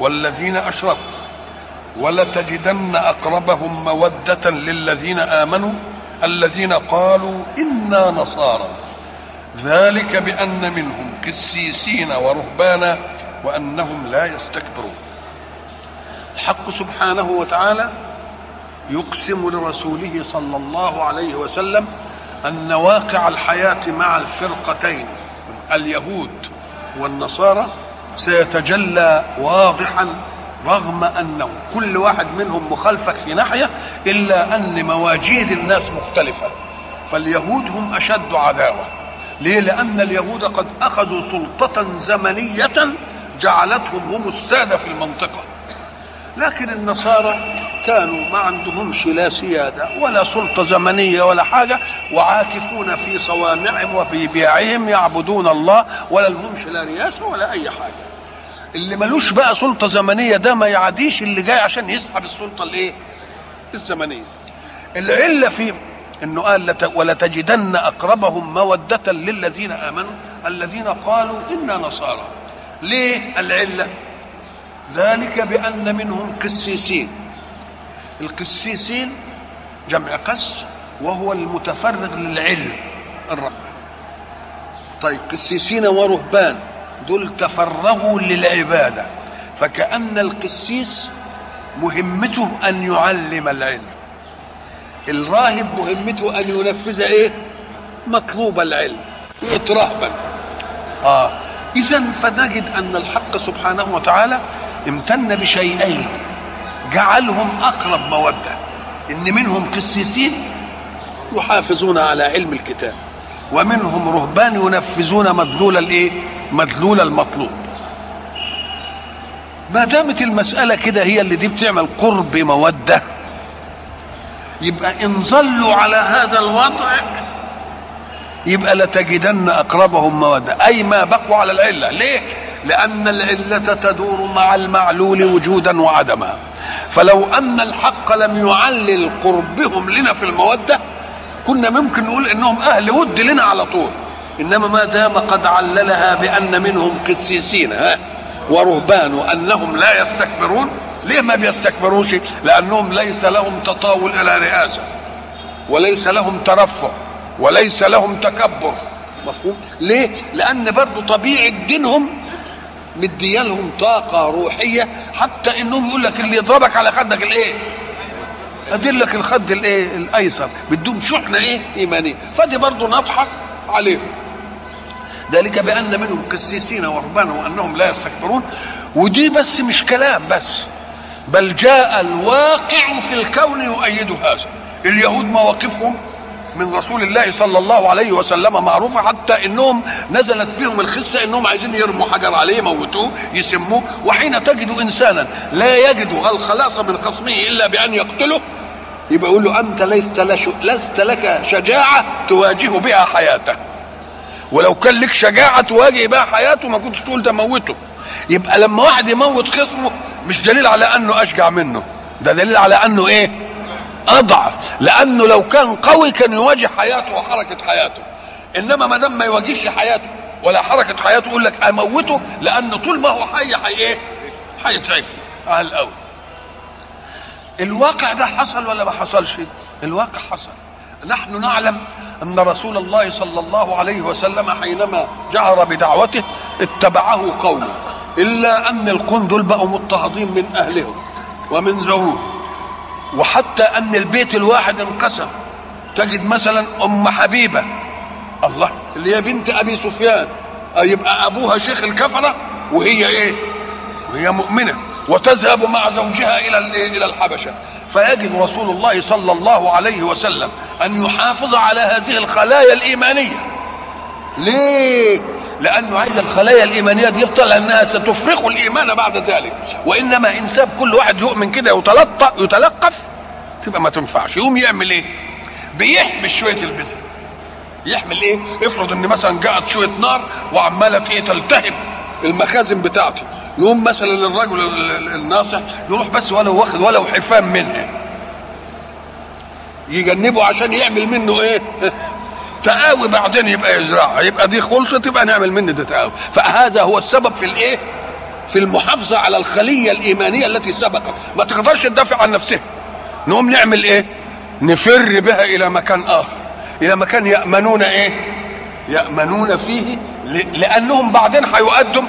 والذين أشركوا ولتجدن أقربهم مودة للذين آمنوا الذين قالوا إنا نصارى. ذلك بأن منهم قسيسين ورهبانا وأنهم لا يستكبرون. الحق سبحانه وتعالى يقسم لرسوله صلى الله عليه وسلم أن واقع الحياة مع الفرقتين اليهود والنصارى سيتجلى واضحا رغم أنه كل واحد منهم مخالفك في ناحية إلا أن مواجيد الناس مختلفة. فاليهود هم أشد عداوة. ليه؟ لأن اليهود قد أخذوا سلطة زمنية جعلتهم هم السادة في المنطقة. لكن النصارى كانوا ما عندهمش لا سيادة ولا سلطة زمنية ولا حاجة وعاكفون في صوامعهم وفي بيعهم يعبدون الله ولا لهمش لا رياسة ولا أي حاجة. اللي ملوش بقى سلطة زمنية ده ما يعديش اللي جاي عشان يسحب السلطة الإيه؟ الزمنية. العلة في إنه قال لت ولتجدن أقربهم مودة للذين آمنوا الذين قالوا إنا نصارى. ليه العلة؟ ذلك بأن منهم قسيسين. القسيسين جمع قس وهو المتفرغ للعلم الرب طيب قسيسين ورهبان. دول تفرغوا للعبادة. فكأن القسيس مهمته أن يعلم العلم. الراهب مهمته أن ينفذ إيه؟ مطلوب العلم. يترهبا آه. إذا فنجد أن الحق سبحانه وتعالى امتن بشيئين. جعلهم أقرب مودة. إن منهم قسيسين يحافظون على علم الكتاب. ومنهم رهبان ينفذون مدلول الإيه؟ مدلول المطلوب. ما دامت المسألة كده هي اللي دي بتعمل قرب مودة يبقى إن ظلوا على هذا الوضع يبقى لتجدن أقربهم مودة. أي ما بقوا على العلة. ليه؟ لأن العلة تدور مع المعلول وجودا وعدما. فلو أن الحق لم يعلل قربهم لنا في المودة كنا ممكن نقول إنهم أهل ود لنا على طول. إنما ما دام قد عللها بأن منهم قسيسين ها؟ ورهبان وانهم لا يستكبرون؟ ليه ما بيستكبروش؟ لأنهم ليس لهم تطاول إلى رئاسة وليس لهم ترفع وليس لهم تكبر. مفهوم؟ ليه؟ لأن برضو طبيعة دينهم مديالهم طاقة روحية حتى إنهم يقول لك اللي يضربك على خدك الإيه؟ ادلك الخد الإيه؟ الأيسر بدهم شحنة إيه؟ إيمانية. فدي برضه نضحك عليهم. ذلك بأن منهم قسيسين ورهبانا وانهم لا يستكبرون. ودي بس مش كلام بس بل جاء الواقع في الكون يؤيد هذا. اليهود مواقفهم من رسول الله صلى الله عليه وسلم معروفة حتى إنهم نزلت بهم الخسة إنهم عايزين يرموا حجر عليه يموتوه يسموه. وحين تجد إنسانا لا يجد الخلاص من خصمه إلا بأن يقتله يبقى يقول له أنت لست لك شجاعة تواجه بها حياته ولو كان لك شجاعة تواجه بها حياته ما كنتش تقول ده موته. يبقى لما واحد يموت خصمه مش دليل على أنه أشجع منه. ده دليل على أنه إيه؟ أضعف. لأنه لو كان قوي كان يواجه حياته وحركة حياته. إنما ما دام ما يواجهش حياته ولا حركة حياته يقول لك أموته لأن طول ما هو حي حي إيه؟ هيتعب على الأول. الواقع ده حصل ولا ما حصلش؟ الواقع حصل. نحن نعلم أن رسول الله صلى الله عليه وسلم حينما جهر بدعوته اتبعه قومه إلا أن القوم دول بقوا مضطهدين من أهلهم ومن زوجهم وحتى أن البيت الواحد انقسم. تجد مثلا أم حبيبة الله اللي هي بنت أبي سفيان. يبقى أبوها شيخ الكفرة وهي إيه؟ وهي مؤمنة وتذهب مع زوجها إلى إلى الحبشة. فيجد رسول الله صلى الله عليه وسلم أن يحافظ على هذه الخلايا الإيمانية. ليه؟ لأنه عايز الخلايا الإيمانية دي يفضل أنها ستفرخ الإيمان بعد ذلك. وإنما ان ساب كل واحد يؤمن كده يتلطف يتلقف تبقى ما تنفعش. يقوم يعمل إيه؟ بيحمل شوية البذر. يحمل إيه؟ افرض إن مثلا جاءت شوية نار وعمالة إيه تلتهب المخازن بتاعتي. يقوم مثلا الرجل الناصح يروح بس ولو واخد ولو حفام منها يجنبه عشان يعمل منه إيه؟ تقاوي بعدين يبقى يزرعها يبقى دي خلصت يبقى نعمل منه ده تقاوي فهذا هو السبب في الإيه؟ في المحافظة على الخلية الإيمانية التي سبقت. ما تقدرش تدافع عن نفسها. نقوم نعمل إيه؟ نفر بها إلى مكان آخر. إلى مكان يأمنون إيه؟ يأمنون فيه لأنهم بعدين هيؤدوا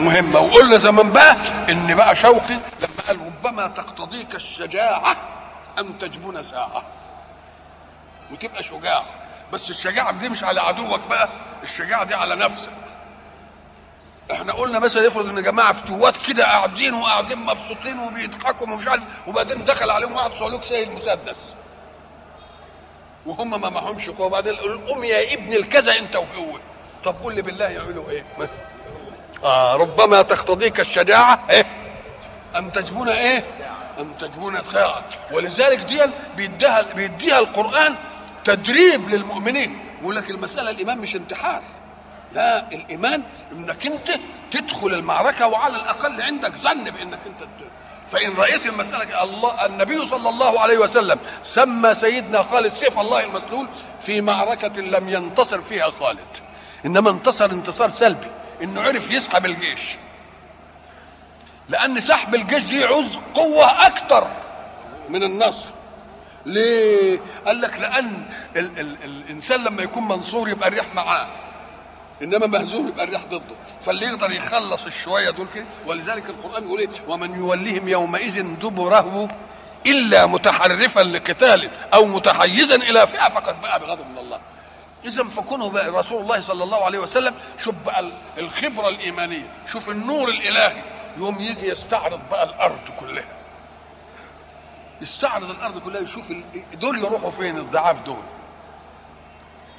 مهمة. وقلنا زمان بقى إن بقى شوقي لما قال ربما تقتضيك الشجاعة ان تجبن ساعة. وتبقى شجاع بس الشجاعة دي مش على عدوك بقى الشجاعة دي على نفسك. إحنا قلنا مثلا افرض إن جماعة فتوات كده قاعدين وقاعدين مبسوطين وبيضحكوا ومش عارف وبعدين دخل عليهم واحد صعلوك شايل مسدس. وهم ما معهمش قوة. بعدين قوم يا ابن الكذا انت وهو طب قول لي بالله يعملوا إيه؟ آه ربما تقتضيك الشجاعة إيه؟ ان تجبون إيه؟ ان تجبون ساعة. ولذلك دي بيديها بيديها القرآن تدريب للمؤمنين. يقول لك المسألة الإيمان مش انتحار. لا الإيمان إنك أنت تدخل المعركة وعلى الأقل عندك ظن بإنك أنت فإن رأيت المسألة الله النبي صلى الله عليه وسلم سمى سيدنا خالد سيف الله المسلول في معركة لم ينتصر فيها خالد. إنما انتصر انتصار سلبي. إنه عرف يسحب الجيش. لأن سحب الجيش دي يعوز قوة أكتر من النصر. ليه؟ قال لك لأن ال ال الإنسان لما يكون منصور يبقى الريح معاه. إنما مهزوم يبقى الريح ضده. فاللي يقدر يخلص الشوية دول كده ولذلك القرآن يقول إيه؟ ومن يوليهم يومئذ دبره إلا متحرفا لقتال أو متحيزا إلى فئة فقد باء بغضب من الله. اذا فكونه بقى رسول الله صلى الله عليه وسلم شوف بقى الخبرة الإيمانية شوف النور الإلهي. يوم يجي يستعرض بقى الأرض كلها. يستعرض الأرض كلها يشوف دول يروحوا فين؟ الضعاف دول.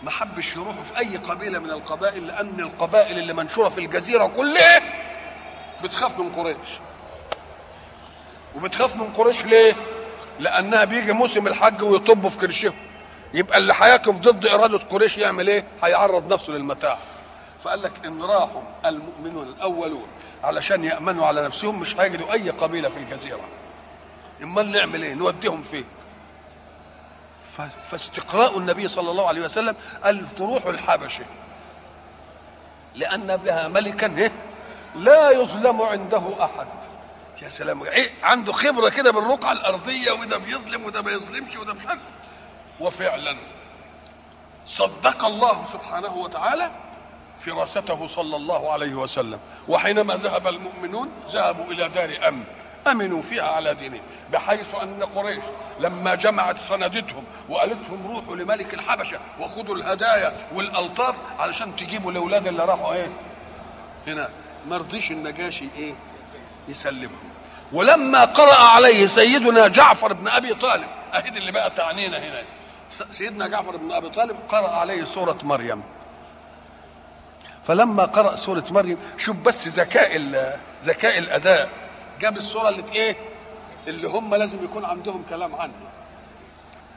ما حبش يروحوا في أي قبيلة من القبائل لأن القبائل اللي منشورة في الجزيرة كلها بتخاف من قريش. وبتخاف من قريش ليه؟ لأنها بيجي موسم الحج ويطبوا في كرشهم. يبقى اللي هيقف ضد إرادة قريش يعمل إيه؟ هيعرض نفسه للمتاع. فقال لك إن راحوا المؤمنون الأولون علشان يأمنوا على نفسهم مش هيجدوا أي قبيلة في الجزيرة. أمال نعمل إيه؟ نوديهم فين؟ فاستقراء النبي صلى الله عليه وسلم قال تروحوا الحبشة. لأن بها ملكا إيه؟ لا يظلم عنده أحد. يا سلام إيه؟ عنده خبرة كده بالرقعة الأرضية وده بيظلم وده ما يظلمش وده مش عارف. وفعلا. صدق الله سبحانه وتعالى فراسته صلى الله عليه وسلم. وحينما ذهب المؤمنون ذهبوا إلى دار امن أمنوا فيها على دينهم بحيث أن قريش لما جمعت سندتهم وقالت لهم روحوا لملك الحبشة وخذوا الهدايا والألطاف علشان تجيبوا الأولاد اللي راحوا إيه؟ هنا. ما رضيش النجاشي إيه؟ يسلمهم. ولما قرأ عليه سيدنا جعفر بن أبي طالب اهي اللي بقى تعنينا هنا. سيدنا جعفر بن أبي طالب قرأ عليه سورة مريم. فلما قرأ سورة مريم شوف بس ذكاء ذكاء الأداء. جاب الصورة اللي إيه؟ اللي هم لازم يكون عندهم كلام عنها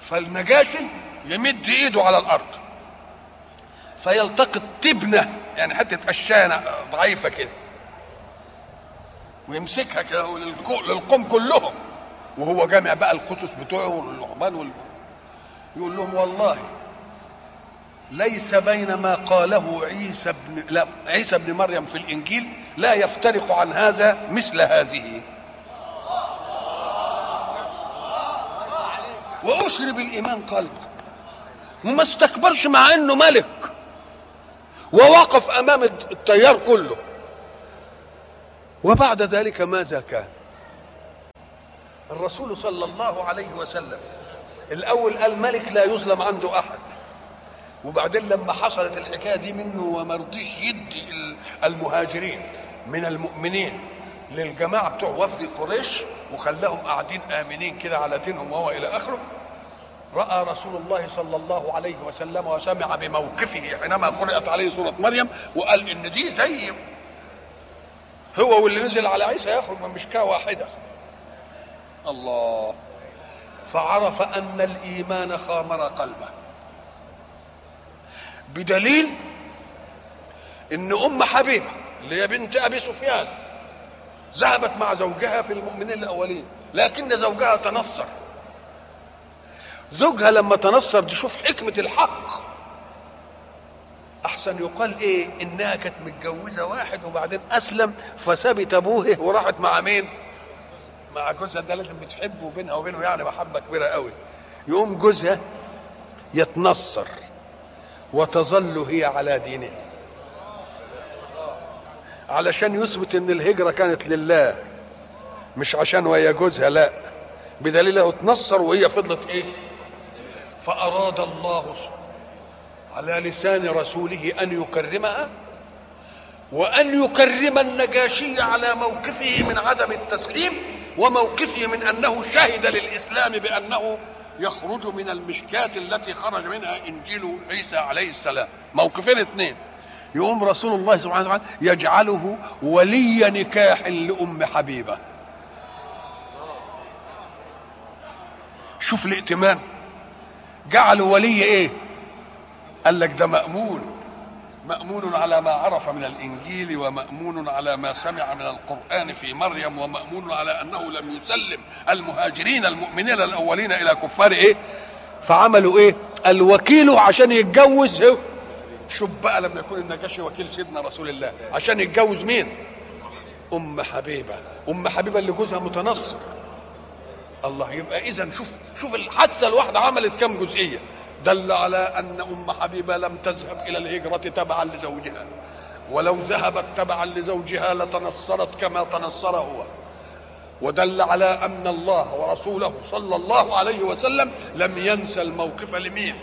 فالنجاشي يمد إيده على الأرض. فيلتقط تبنة يعني حتة قشانه ضعيفة كده. ويمسكها كده للقوم كلهم. وهو جامع بقى القصص بتوعه واللعبان وال... يقول لهم والله ليس بين ما قاله عيسى بن لا عيسى بن مريم في الإنجيل لا يفترق عن هذا مثل هذه. وأشرب الإيمان قلبه وما استكبرش مع إنه ملك. ووقف أمام التيار كله. وبعد ذلك ماذا كان؟ الرسول صلى الله عليه وسلم الأول قال ملك لا يظلم عنده أحد. وبعدين لما حصلت الحكاية دي منه وما رضيش يدي المهاجرين من المؤمنين للجماعة بتوع وفد قريش وخلاهم قاعدين آمنين كده على دينهم وهو إلى آخره رأى رسول الله صلى الله عليه وسلم وسمع بموقفه حينما قرأت عليه سورة مريم وقال إن دي زي هو واللي نزل على عيسى يخرج من مشكاة واحدة. الله. فعرف أن الإيمان خامر قلبه. بدليل إن أم حبيبة اللي هي بنت أبي سفيان ذهبت مع زوجها في المؤمنين الأولين لكن زوجها تنصر. زوجها لما تنصر دي شوف حكمة الحق. أحسن يقال إيه؟ إنها كانت متجوزة واحد وبعدين أسلم فسابت أبوه وراحت مع مين؟ مع جوزها ده لازم بتحبه بينها وبينه يعني محبة كبيرة قوي. يقوم جوزها يتنصر وتظل هي على دينه. علشان يثبت إن الهجرة كانت لله مش عشان وهي جوزها لا. بدليل أنه اتنصر وهي فضلت إيه؟ فأراد الله على لسان رسوله أن يكرمها وأن يكرم النجاشي على موقفه من عدم التسليم. وموقفه من أنه شهد للإسلام بأنه يخرج من المشكاة التي خرج منها إنجيل عيسى عليه السلام. موقفين اثنين. يقوم رسول الله سبحانه وتعالى يجعله ولي نكاح لأم حبيبة. شوف الائتمان. جعله ولي إيه؟ قال لك ده مأمون. مأمون على ما عرف من الإنجيل ومأمون على ما سمع من القرآن في مريم ومأمون على أنه لم يسلم المهاجرين المؤمنين الأولين إلى كفار إيه؟ فعملوا إيه؟ الوكيل عشان يتجوز. شوف بقى لما يكون النجاشي وكيل سيدنا رسول الله. عشان يتجوز مين؟ أم حبيبة. أم حبيبة اللي جوزها متنصر. الله يبقى إذا شوف شوف الحادثة الواحدة عملت كم جزئية. دل على أن أم حبيبة لم تذهب إلى الهجرة تبعا لزوجها. ولو ذهبت تبعا لزوجها لتنصرت كما تنصر هو. ودل على أن الله ورسوله صلى الله عليه وسلم لم ينسى الموقف لمين؟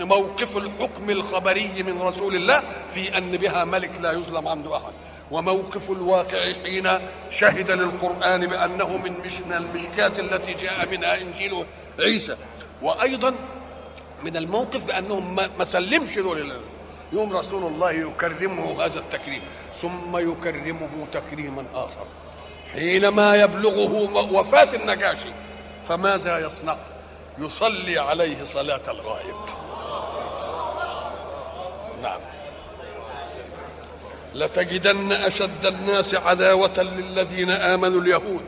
موقف الحكم الخبري من رسول الله في أن بها ملك لا يظلم عنده أحد. وموقف الواقع حين شهد للقرآن بأنه من مش من المشكات التي جاء منها إنجيل عيسى. وأيضا من الموقف بأنهم ما سلمش دول يوم رسول الله يكرمه هذا التكريم ثم يكرمه تكريما آخر. حينما يبلغه وفاة النجاشي فماذا يصنع؟ يصلي عليه صلاة الغائب. نعم. لتجدن أشد الناس عداوة للذين آمنوا اليهود.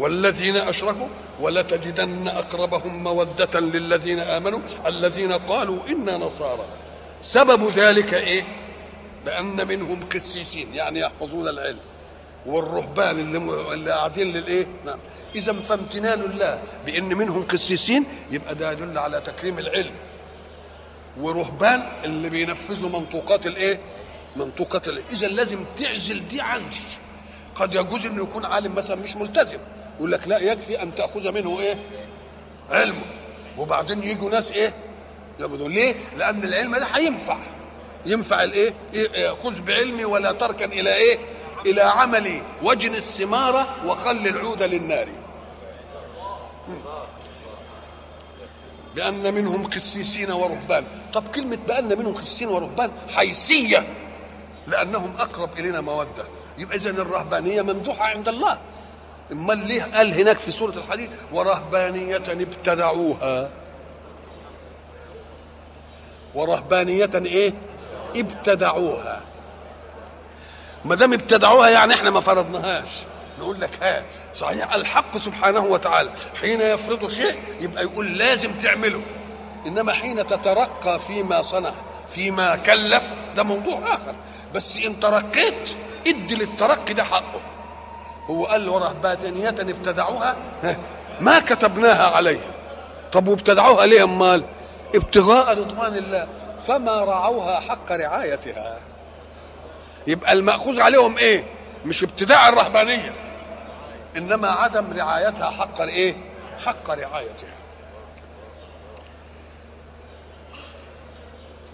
والذين أشركوا ولتجدن أقربهم مودة للذين آمنوا الذين قالوا إنا نصارى. سبب ذلك إيه؟ بأن منهم قسيسين يعني يحفظون العلم والرهبان اللي. اللي قاعدين للإيه؟ نعم. إذا فامتنان الله بأن منهم قسيسين يبقى ده يدل على تكريم العلم. ورهبان اللي بينفذوا منطوقات الإيه؟ منطوقات الايه إذا لازم تعزل دي عندي. قد يجوز إنه يكون عالم مثلا مش ملتزم. يقول لك لا يكفي أن تأخذ منه إيه؟ علمه وبعدين يجوا ناس إيه؟ يقولوا ليه؟ لأن العلم ده هينفع. ينفع الإيه؟ إيه خذ بعلمي ولا تركن إلى إيه؟ إلى عملي وجن الثمار وخل العود للنار. بأن منهم قسيسين ورهبان. طب كلمة بأن منهم قسيسين ورهبان حيثية لأنهم أقرب إلينا مودة. يبقى إذن الرهبانية ممدوحة عند الله. امال ليه قال هناك في سورة الحديد ورهبانية ابتدعوها. ورهبانية إيه؟ ابتدعوها. ما دام ابتدعوها يعني إحنا ما فرضناهاش. نقول لك ها صحيح الحق سبحانه وتعالى. حين يفرض شيء يبقى يقول لازم تعمله. إنما حين تترقى فيما صنع فيما كلف ده موضوع آخر. بس إن ترقيت إدي للترقي ده حقه. هو قال ورهبانية ابتدعوها؟ ما كتبناها عليهم. طب وابتدعوها ليه امال ابتغاء رضوان الله فما رعوها حق رعايتها. يبقى المأخوذ عليهم إيه؟ مش ابتداع الرهبانية إنما عدم رعايتها حق إيه؟ حق رعايتها.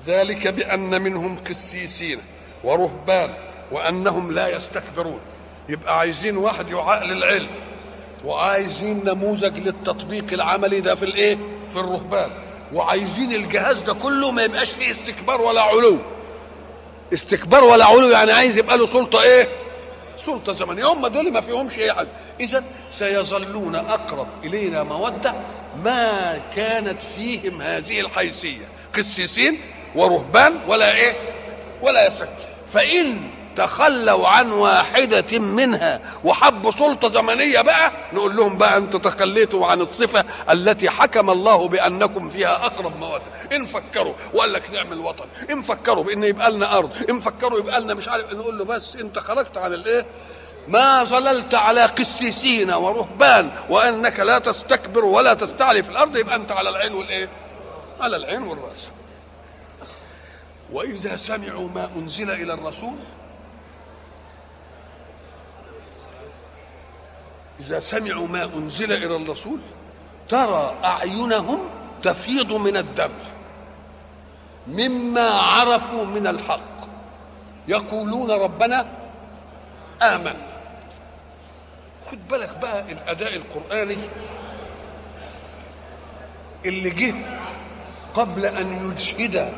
ذلك بأن منهم قسيسين ورهبان وأنهم لا يستكبرون. يبقى عايزين واحد يعقل العلم وعايزين نموذج للتطبيق العملي ده في الايه؟ في الرهبان. وعايزين الجهاز ده كله ما يبقاش فيه استكبار ولا علو. استكبار ولا علو يعني عايز يبقى له سلطة إيه؟ سلطة زمنية. هم دول ما فيهمش إيه حاجة. اذا سيظلون أقرب إلينا مودة ما كانت فيهم هذه الحيثية. قسيسين ورهبان ولا إيه؟ ولا يستكبر فإن تخلوا عن واحدة منها وحبوا سلطة زمنية بقى نقول لهم بقى أنتم تخليتوا عن الصفة التي حكم الله بأنكم فيها أقرب مودة إن فكروا وقال لك نعمل وطن إن فكروا بأن يبقى لنا أرض. إن فكروا يبقى لنا مش عارف نقول له بس أنت خرجت عن الإيه؟ ما ظللت على قسيسين ورهبان وأنك لا تستكبر ولا تستعلي في الأرض يبقى أنت على العين والإيه؟ على العين والرأس. وإذا سمعوا ما أنزل إلى الرسول إذا سمعوا ما أنزل إلى الرسول ترى أعينهم تفيض من الدمع مما عرفوا من الحق. يقولون ربنا آمن. خد بالك بقى الأداء القرآني اللي جه قبل أن يجهد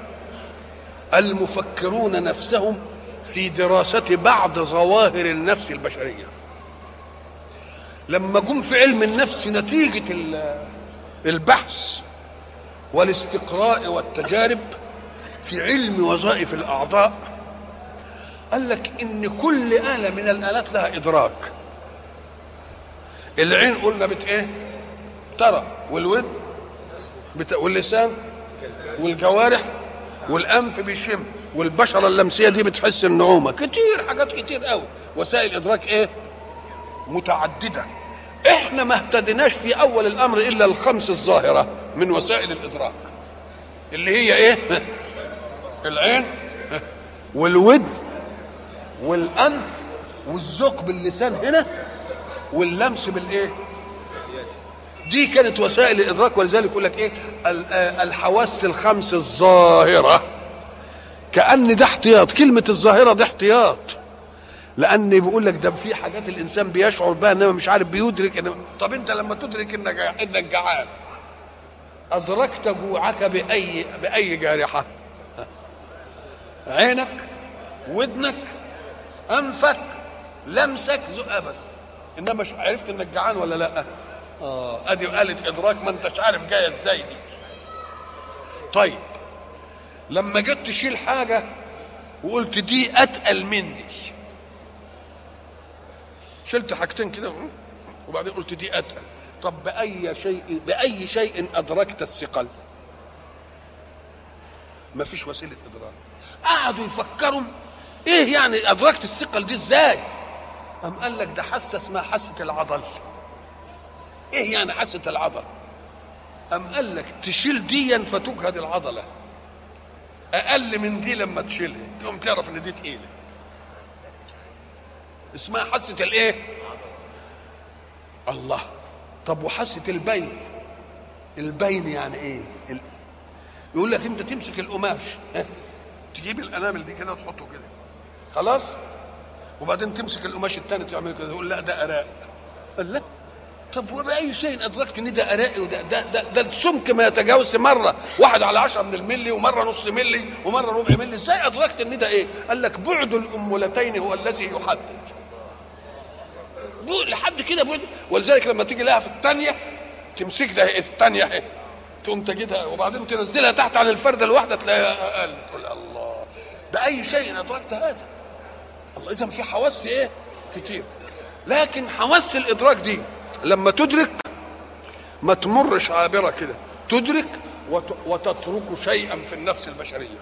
المفكرون نفسهم في دراسة بعض ظواهر النفس البشرية. لما جم في علم النفس نتيجة البحث والاستقراء والتجارب في علم وظائف الأعضاء قال لك إن كل آلة من الآلات لها إدراك. العين قلنا بت إيه؟ ترى. والودن بت... واللسان والجوارح والأنف بيشم. والبشرة اللمسية دي بتحس النعومة. كتير حاجات كتير قوي وسائل إدراك إيه؟ متعددة. إحنا ما اهتديناش في أول الأمر إلا الخمس الظاهرة من وسائل الإدراك. اللي هي إيه؟ العين والودن والأنف والذوق باللسان هنا واللمس بالإيه؟ دي كانت وسائل الإدراك ولذلك يقول لك إيه؟ الحواس الخمس الظاهرة. كأن ده احتياط. كلمة الظاهرة ده احتياط. لأن بيقول لك ده في حاجات الإنسان بيشعر بها انما مش عارف بيدرك إن طب أنت لما تدرك إنك إنك جعان أدركت جوعك بأي بأي جارحة؟ عينك ودنك أنفك لمسك ابدا إنما عرفت إنك جعان ولا لأ؟ آه أدي آلة إدراك ما أنتش عارف جاية إزاي دي. طيب لما جيت تشيل حاجة وقلت دي أتقل مني. شلت حاجتين كده وبعدين قلت دي أتقل. طب بأي شيء بأي شيء أدركت الثقل؟ ما فيش وسيلة إدراك. قعدوا يفكروا إيه يعني أدركت الثقل دي إزاي؟ قام قال لك ده حاسه اسمها حاسه العضل. إيه يعني حاسه العضل؟ قام قال لك تشيل ديا فتجهد العضلة. أقل من دي لما تشيلها. تقوم تعرف إن دي تقيلة. اسمها حاسة الإيه؟ الله. طب وحاسة البين؟ البين يعني إيه؟ ال... يقول لك أنت تمسك القماش. تجيب الانامل دي كده وتحطه كده. خلاص؟ وبعدين تمسك القماش الثاني تعمل كده. يقول لا ده أراء. قال لا. طب وبأي شيء أدركت إن ده أرائي وده ده ده, ده السمك ما يتجاوزش مرة. واحد على عشرة من الملي ومرة نص ملي ومرة ربع ملي. إزاي أدركت إن ده إيه؟ قال لك بعد الأمولتين هو الذي يحدد. لحد كده بعد. ولذلك لما تيجي لها في الثانية تمسك ده في الثانية اهي تقوم تجدها وبعدين تنزلها تحت عن الفردة الواحدة تلاقيها أقل. تقول الله. بأي شيء أدركت هذا. الله إذا في حواس إيه؟ كتير. لكن حواس الإدراك دي لما تدرك ما تمرش عابرة كده تدرك وتترك شيئا في النفس البشرية.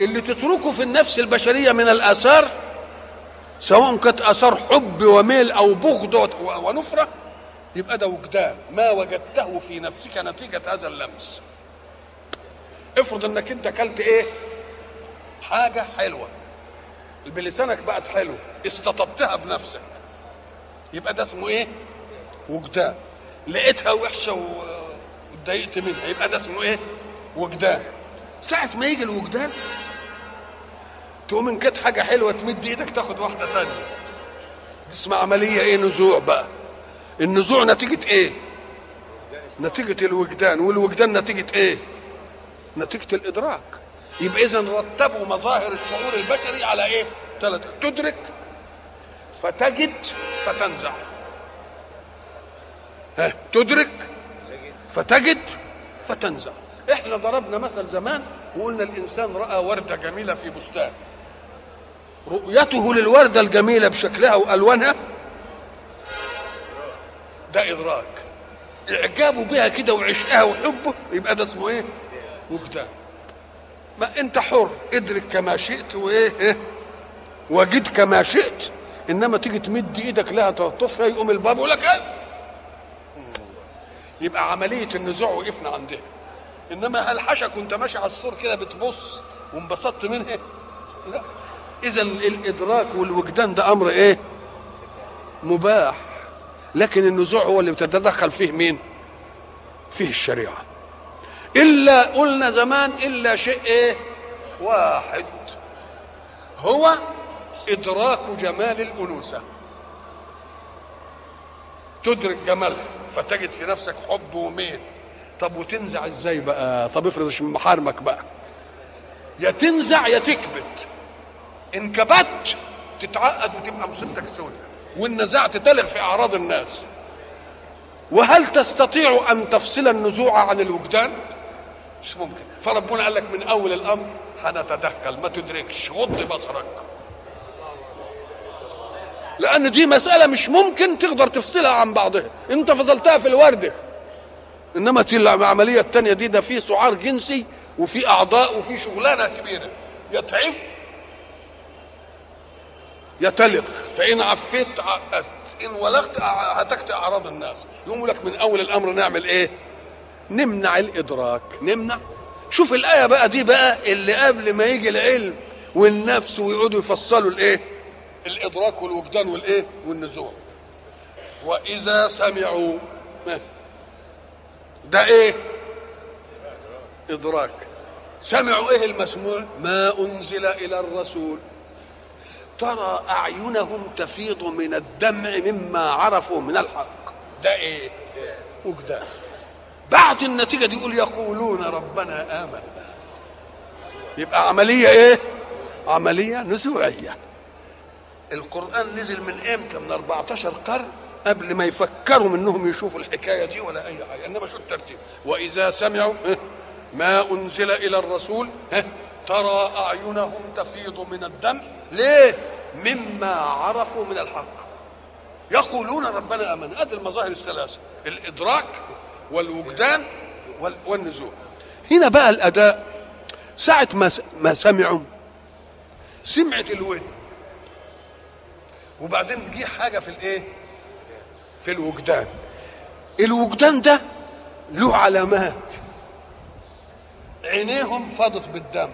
اللي تتركه في النفس البشرية من الآثار سواء كانت آثار حب وميل أو بغض ونفرة يبقى ده وجدان. ما وجدته في نفسك نتيجة هذا اللمس. افرض إنك أنت أكلت إيه؟ حاجة حلوة. بلسانك بقت حلوة استطبتها بنفسك. يبقى ده اسمه إيه؟ وجدان. لقيتها وحشة واتضايقت منها. يبقى ده اسمه إيه؟ وجدان. ساعة ما يجي الوجدان تقوم إن كانت حاجة حلوة تمد إيدك تاخد واحدة تانية. اسمها عملية إيه؟ نزوع بقى. النزوع نتيجة إيه؟ نتيجة الوجدان. والوجدان نتيجة إيه؟ نتيجة الإدراك. يبقى اذا رتبوا مظاهر الشعور البشري على إيه؟ ثلاثة تدرك فتجد فتنزع. ها تدرك فتجد فتنزع. إحنا ضربنا مثل زمان وقلنا الإنسان رأى وردة جميلة في بستان. رؤيته للوردة الجميلة بشكلها وألوانها ده إدراك. إعجابه بها كده وعشقها وحبه يبقى ده اسمه إيه؟ وجدان ما أنت حر ادرك كما شئت وإيه إيه؟ وجد كما شئت. إنما تيجي تمد إيدك لها تلطفها يقوم الباب يقول لك إيه؟ يبقى عملية النزوع وقفنا عندها إنما هل حشك وانت ماشي على السور كده بتبص وانبسطت منها. لا. اذا الإدراك والوجدان ده أمر إيه؟ مباح. لكن النزوع هو اللي بتتدخل فيه مين؟ فيه الشريعة. إلا قلنا زمان إلا شيء إيه؟ واحد. هو إدراك جمال الأنوثة. تدرك جمالها فتجد في نفسك حب وميل. طب وتنزع إزاي بقى؟ طب افرض مش محارمك بقى. يا تنزع يا تكبت. إن كبت تتعقد وتبقى مصيبتك سودة. وإن نزعت تلغ في أعراض الناس. وهل تستطيع أن تفصل النزوع عن الوجدان؟ مش ممكن. فربنا قال لك من أول الأمر هنتدخل. ما تدركش. غض بصرك. لأن دي مسألة مش ممكن تقدر تفصلها عن بعضها. انت فصلتها في الوردة. إنما العملية الثانية دي ده في سعار جنسي وفي أعضاء وفي شغلانة كبيرة. يتعف يتلق. فإن عفيت عقدت إن ولغت هتكت أعراض الناس. يقوم لك من أول الأمر نعمل إيه؟ نمنع الإدراك. نمنع. شوف الآية بقى دي بقى اللي قبل ما يجي العلم والنفس ويقعدوا يفصلوا الإيه؟ الإدراك والوجدان والإيه؟ والنزوع. وإذا سمعوا ده إيه؟ إدراك. سمعوا إيه المسموع؟ ما أنزل إلى الرسول. ترى أعينهم تفيض من الدمع مما عرفوا من الحق. ده إيه؟ وجدان. بعد النتيجة دي يقول يقولون ربنا آمنا. يبقى عملية إيه؟ عملية نزوعية. القرآن نزل من إمتى؟ من 14 قرن قبل ما يفكروا منهم يشوفوا الحكاية دي ولا أي حاجة. انما شو الترتيب؟ وإذا سمعوا ما أنزل إلى الرسول ترى أعينهم تفيض من الدم. ليه؟ مما عرفوا من الحق. يقولون ربنا آمنا. أدي المظاهر الثلاثة. الإدراك والوجدان والنزول. هنا بقى الأداء. ساعة ما سمعوا سمعت الودن وبعدين جه حاجة في الإيه؟ في الوجدان. الوجدان ده له علامات. عينيهم فاضت بالدم.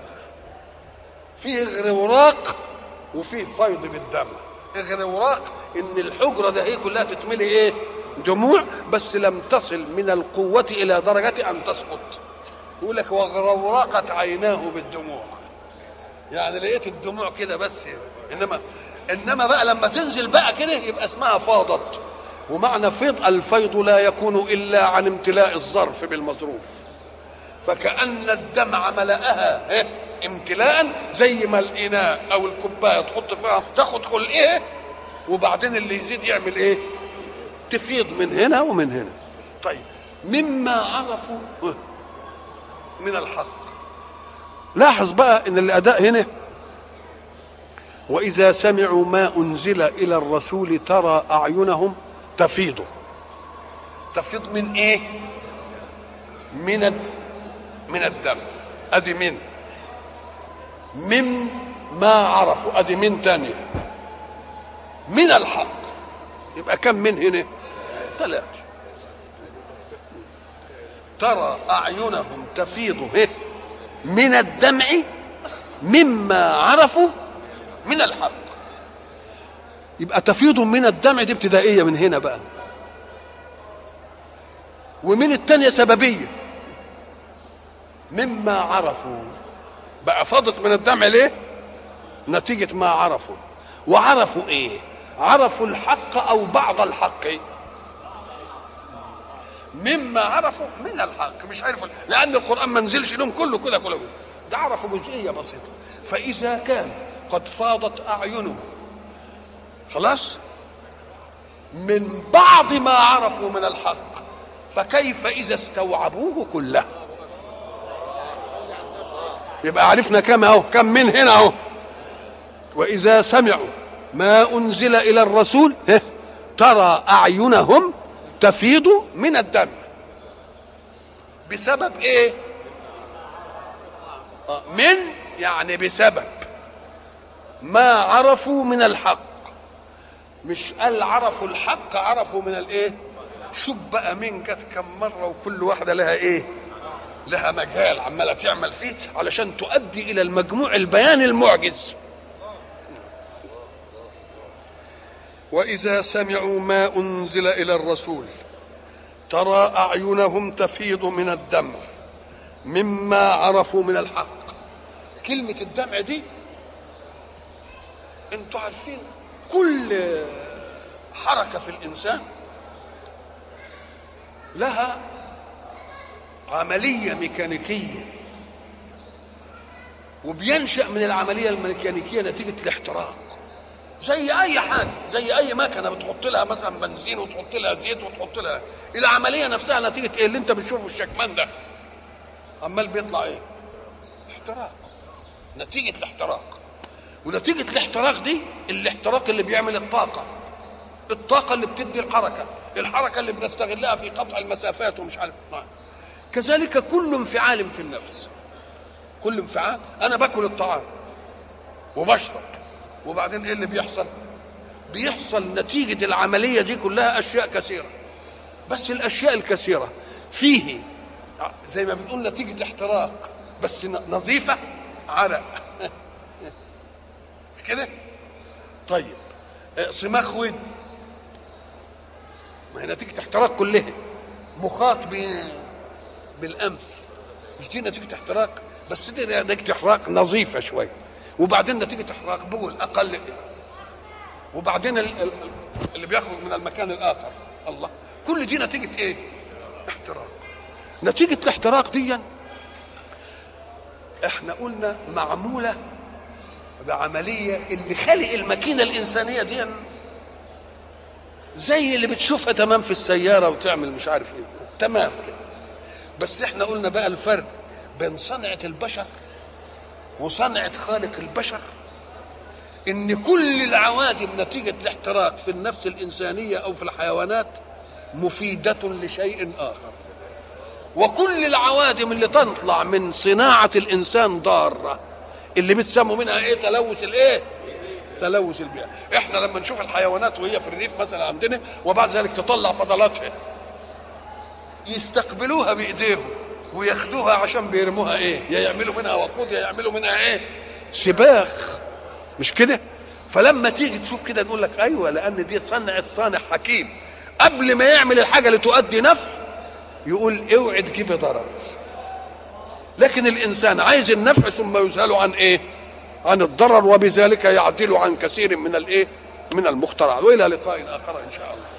فيه غروراق وفيه فيض بالدم. غروراق إن الحجرة ده هي كلها تتملي إيه؟ دموع بس لم تصل من القوة إلى درجة أن تسقط. يقول لك وغرورقت عيناه بالدموع. يعني لقيت الدموع كده بس إنما إنما بقى لما تنزل بقى كده يبقى اسمها فاضت. ومعنى فيض الفيض لا يكون إلا عن امتلاء الظرف بالمظروف. فكأن الدمع ملأها إيه؟ امتلاء زي ما الإناء أو الكوباية تحط فيها تاخد خلقها وبعدين اللي يزيد يعمل إيه؟ تفيض من هنا ومن هنا. طيب مما عرفوا من الحق. لاحظ بقى إن الأداء هنا وإذا سمعوا ما أنزل إلى الرسول ترى أعينهم تفيض. تفيض من إيه؟ من من الدم. أدي من. من ما عرفوا. أدي من تانية من الحق. يبقى كم من هنا؟ ثلاثة ترى أعينهم تفيض. إيه؟ من الدمع مما عرفوا من الحق. يبقى تفيض من الدمع دي ابتدائية من هنا بقى. ومن الثانية سببية. مما عرفوا. بقى فاضت من الدمع ليه؟ نتيجة ما عرفوا. وعرفوا إيه؟ عرفوا الحق أو بعض الحق. مما عرفوا من الحق. مش عرفوا لأن القرآن ما نزلش لهم كله كده كله. ده عرفوا جزئية بسيطة. فإذا كان قد فاضت اعينهم خلاص؟ من بعض ما عرفوا من الحق فكيف إذا استوعبوه كله؟ يبقى عرفنا كم أهو كم من هنا أهو. وإذا سمعوا ما أنزل إلى الرسول ترى أعينهم تفيض من الدم. بسبب إيه؟ من؟ يعني بسبب. ما عرفوا من الحق. مش قال عرفوا الحق عرفوا من الايه؟ شوف بقى مين جت كم مرة وكل واحدة لها إيه؟ لها مجال عمالة تعمل فيه علشان تؤدي إلى المجموع البيان المعجز. وإذا سمعوا ما أنزل إلى الرسول ترى أعينهم تفيض من الدمع مما عرفوا من الحق. كلمة الدمع دي أنتوا عارفين كل حركة في الإنسان لها عملية ميكانيكية وبينشأ من العملية الميكانيكية نتيجة الاحتراق. زي أي حاجة زي أي مكنة بتحط لها مثلا بنزين وتحط لها زيت وتحط لها العملية نفسها نتيجة إيه؟ اللي أنت بتشوفه الشكمان ده. عمال بيطلع إيه؟ احتراق. نتيجة الاحتراق. ونتيجة الاحتراق دي الاحتراق اللي بيعمل الطاقة. الطاقة اللي بتدي الحركة الحركة اللي بنستغلها في قطع المسافات ومش عارف. كذلك كل انفعال في النفس. كل انفعال. أنا باكل الطعام وبشرب وبعدين إيه اللي بيحصل؟ بيحصل نتيجة العملية دي كلها أشياء كثيرة. بس الأشياء الكثيرة فيه زي ما بنقول نتيجة احتراق بس نظيفة عرق. كده؟ طيب صماخ ود. ما هي نتيجة احتراق كلها. مخاط بالأنف. مش دي نتيجة احتراق؟ بس دي نتيجة احتراق نظيفة شوية وبعدين نتيجة احتراق بول أقل. وبعدين اللي بيخرج من المكان الآخر. الله. كل دي نتيجة إيه؟ احتراق. نتيجة الاحتراق دي إحنا قلنا معمولة بعملية اللي خلق الماكينة الإنسانية دي. زي اللي بتشوفها تمام في السيارة وتعمل مش عارف إيه. تمام كده. بس إحنا قلنا بقى الفرق بين صنعة البشر وصنعة خالق البشر. إن كل العوادم نتيجة الاحتراق في النفس الإنسانية أو في الحيوانات مفيدة لشيء آخر. وكل العوادم اللي تطلع من صناعة الإنسان ضارة. اللي بتسموا منها إيه؟ تلوث الإيه؟ تلوث البيئة. إحنا لما نشوف الحيوانات وهي في الريف مثلا عندنا وبعد ذلك تطلع فضلاتها. يستقبلوها بإيديهم وياخدوها عشان بيرموها إيه؟ يا يعملوا منها وقود يا يعملوا منها إيه؟ سباخ. مش كده؟ فلما تيجي تشوف كده نقول لك أيوه لأن دي صنعة صانع حكيم. قبل ما يعمل الحاجة اللي تؤدي نفع يقول اوعي تجيبي ضرر. لكن الإنسان عايز النفع ثم يسهل عن إيه؟ عن الضرر وبذلك يعدل عن كثير من الإيه؟ من المخترعات وإلى لقاء آخر إن شاء الله.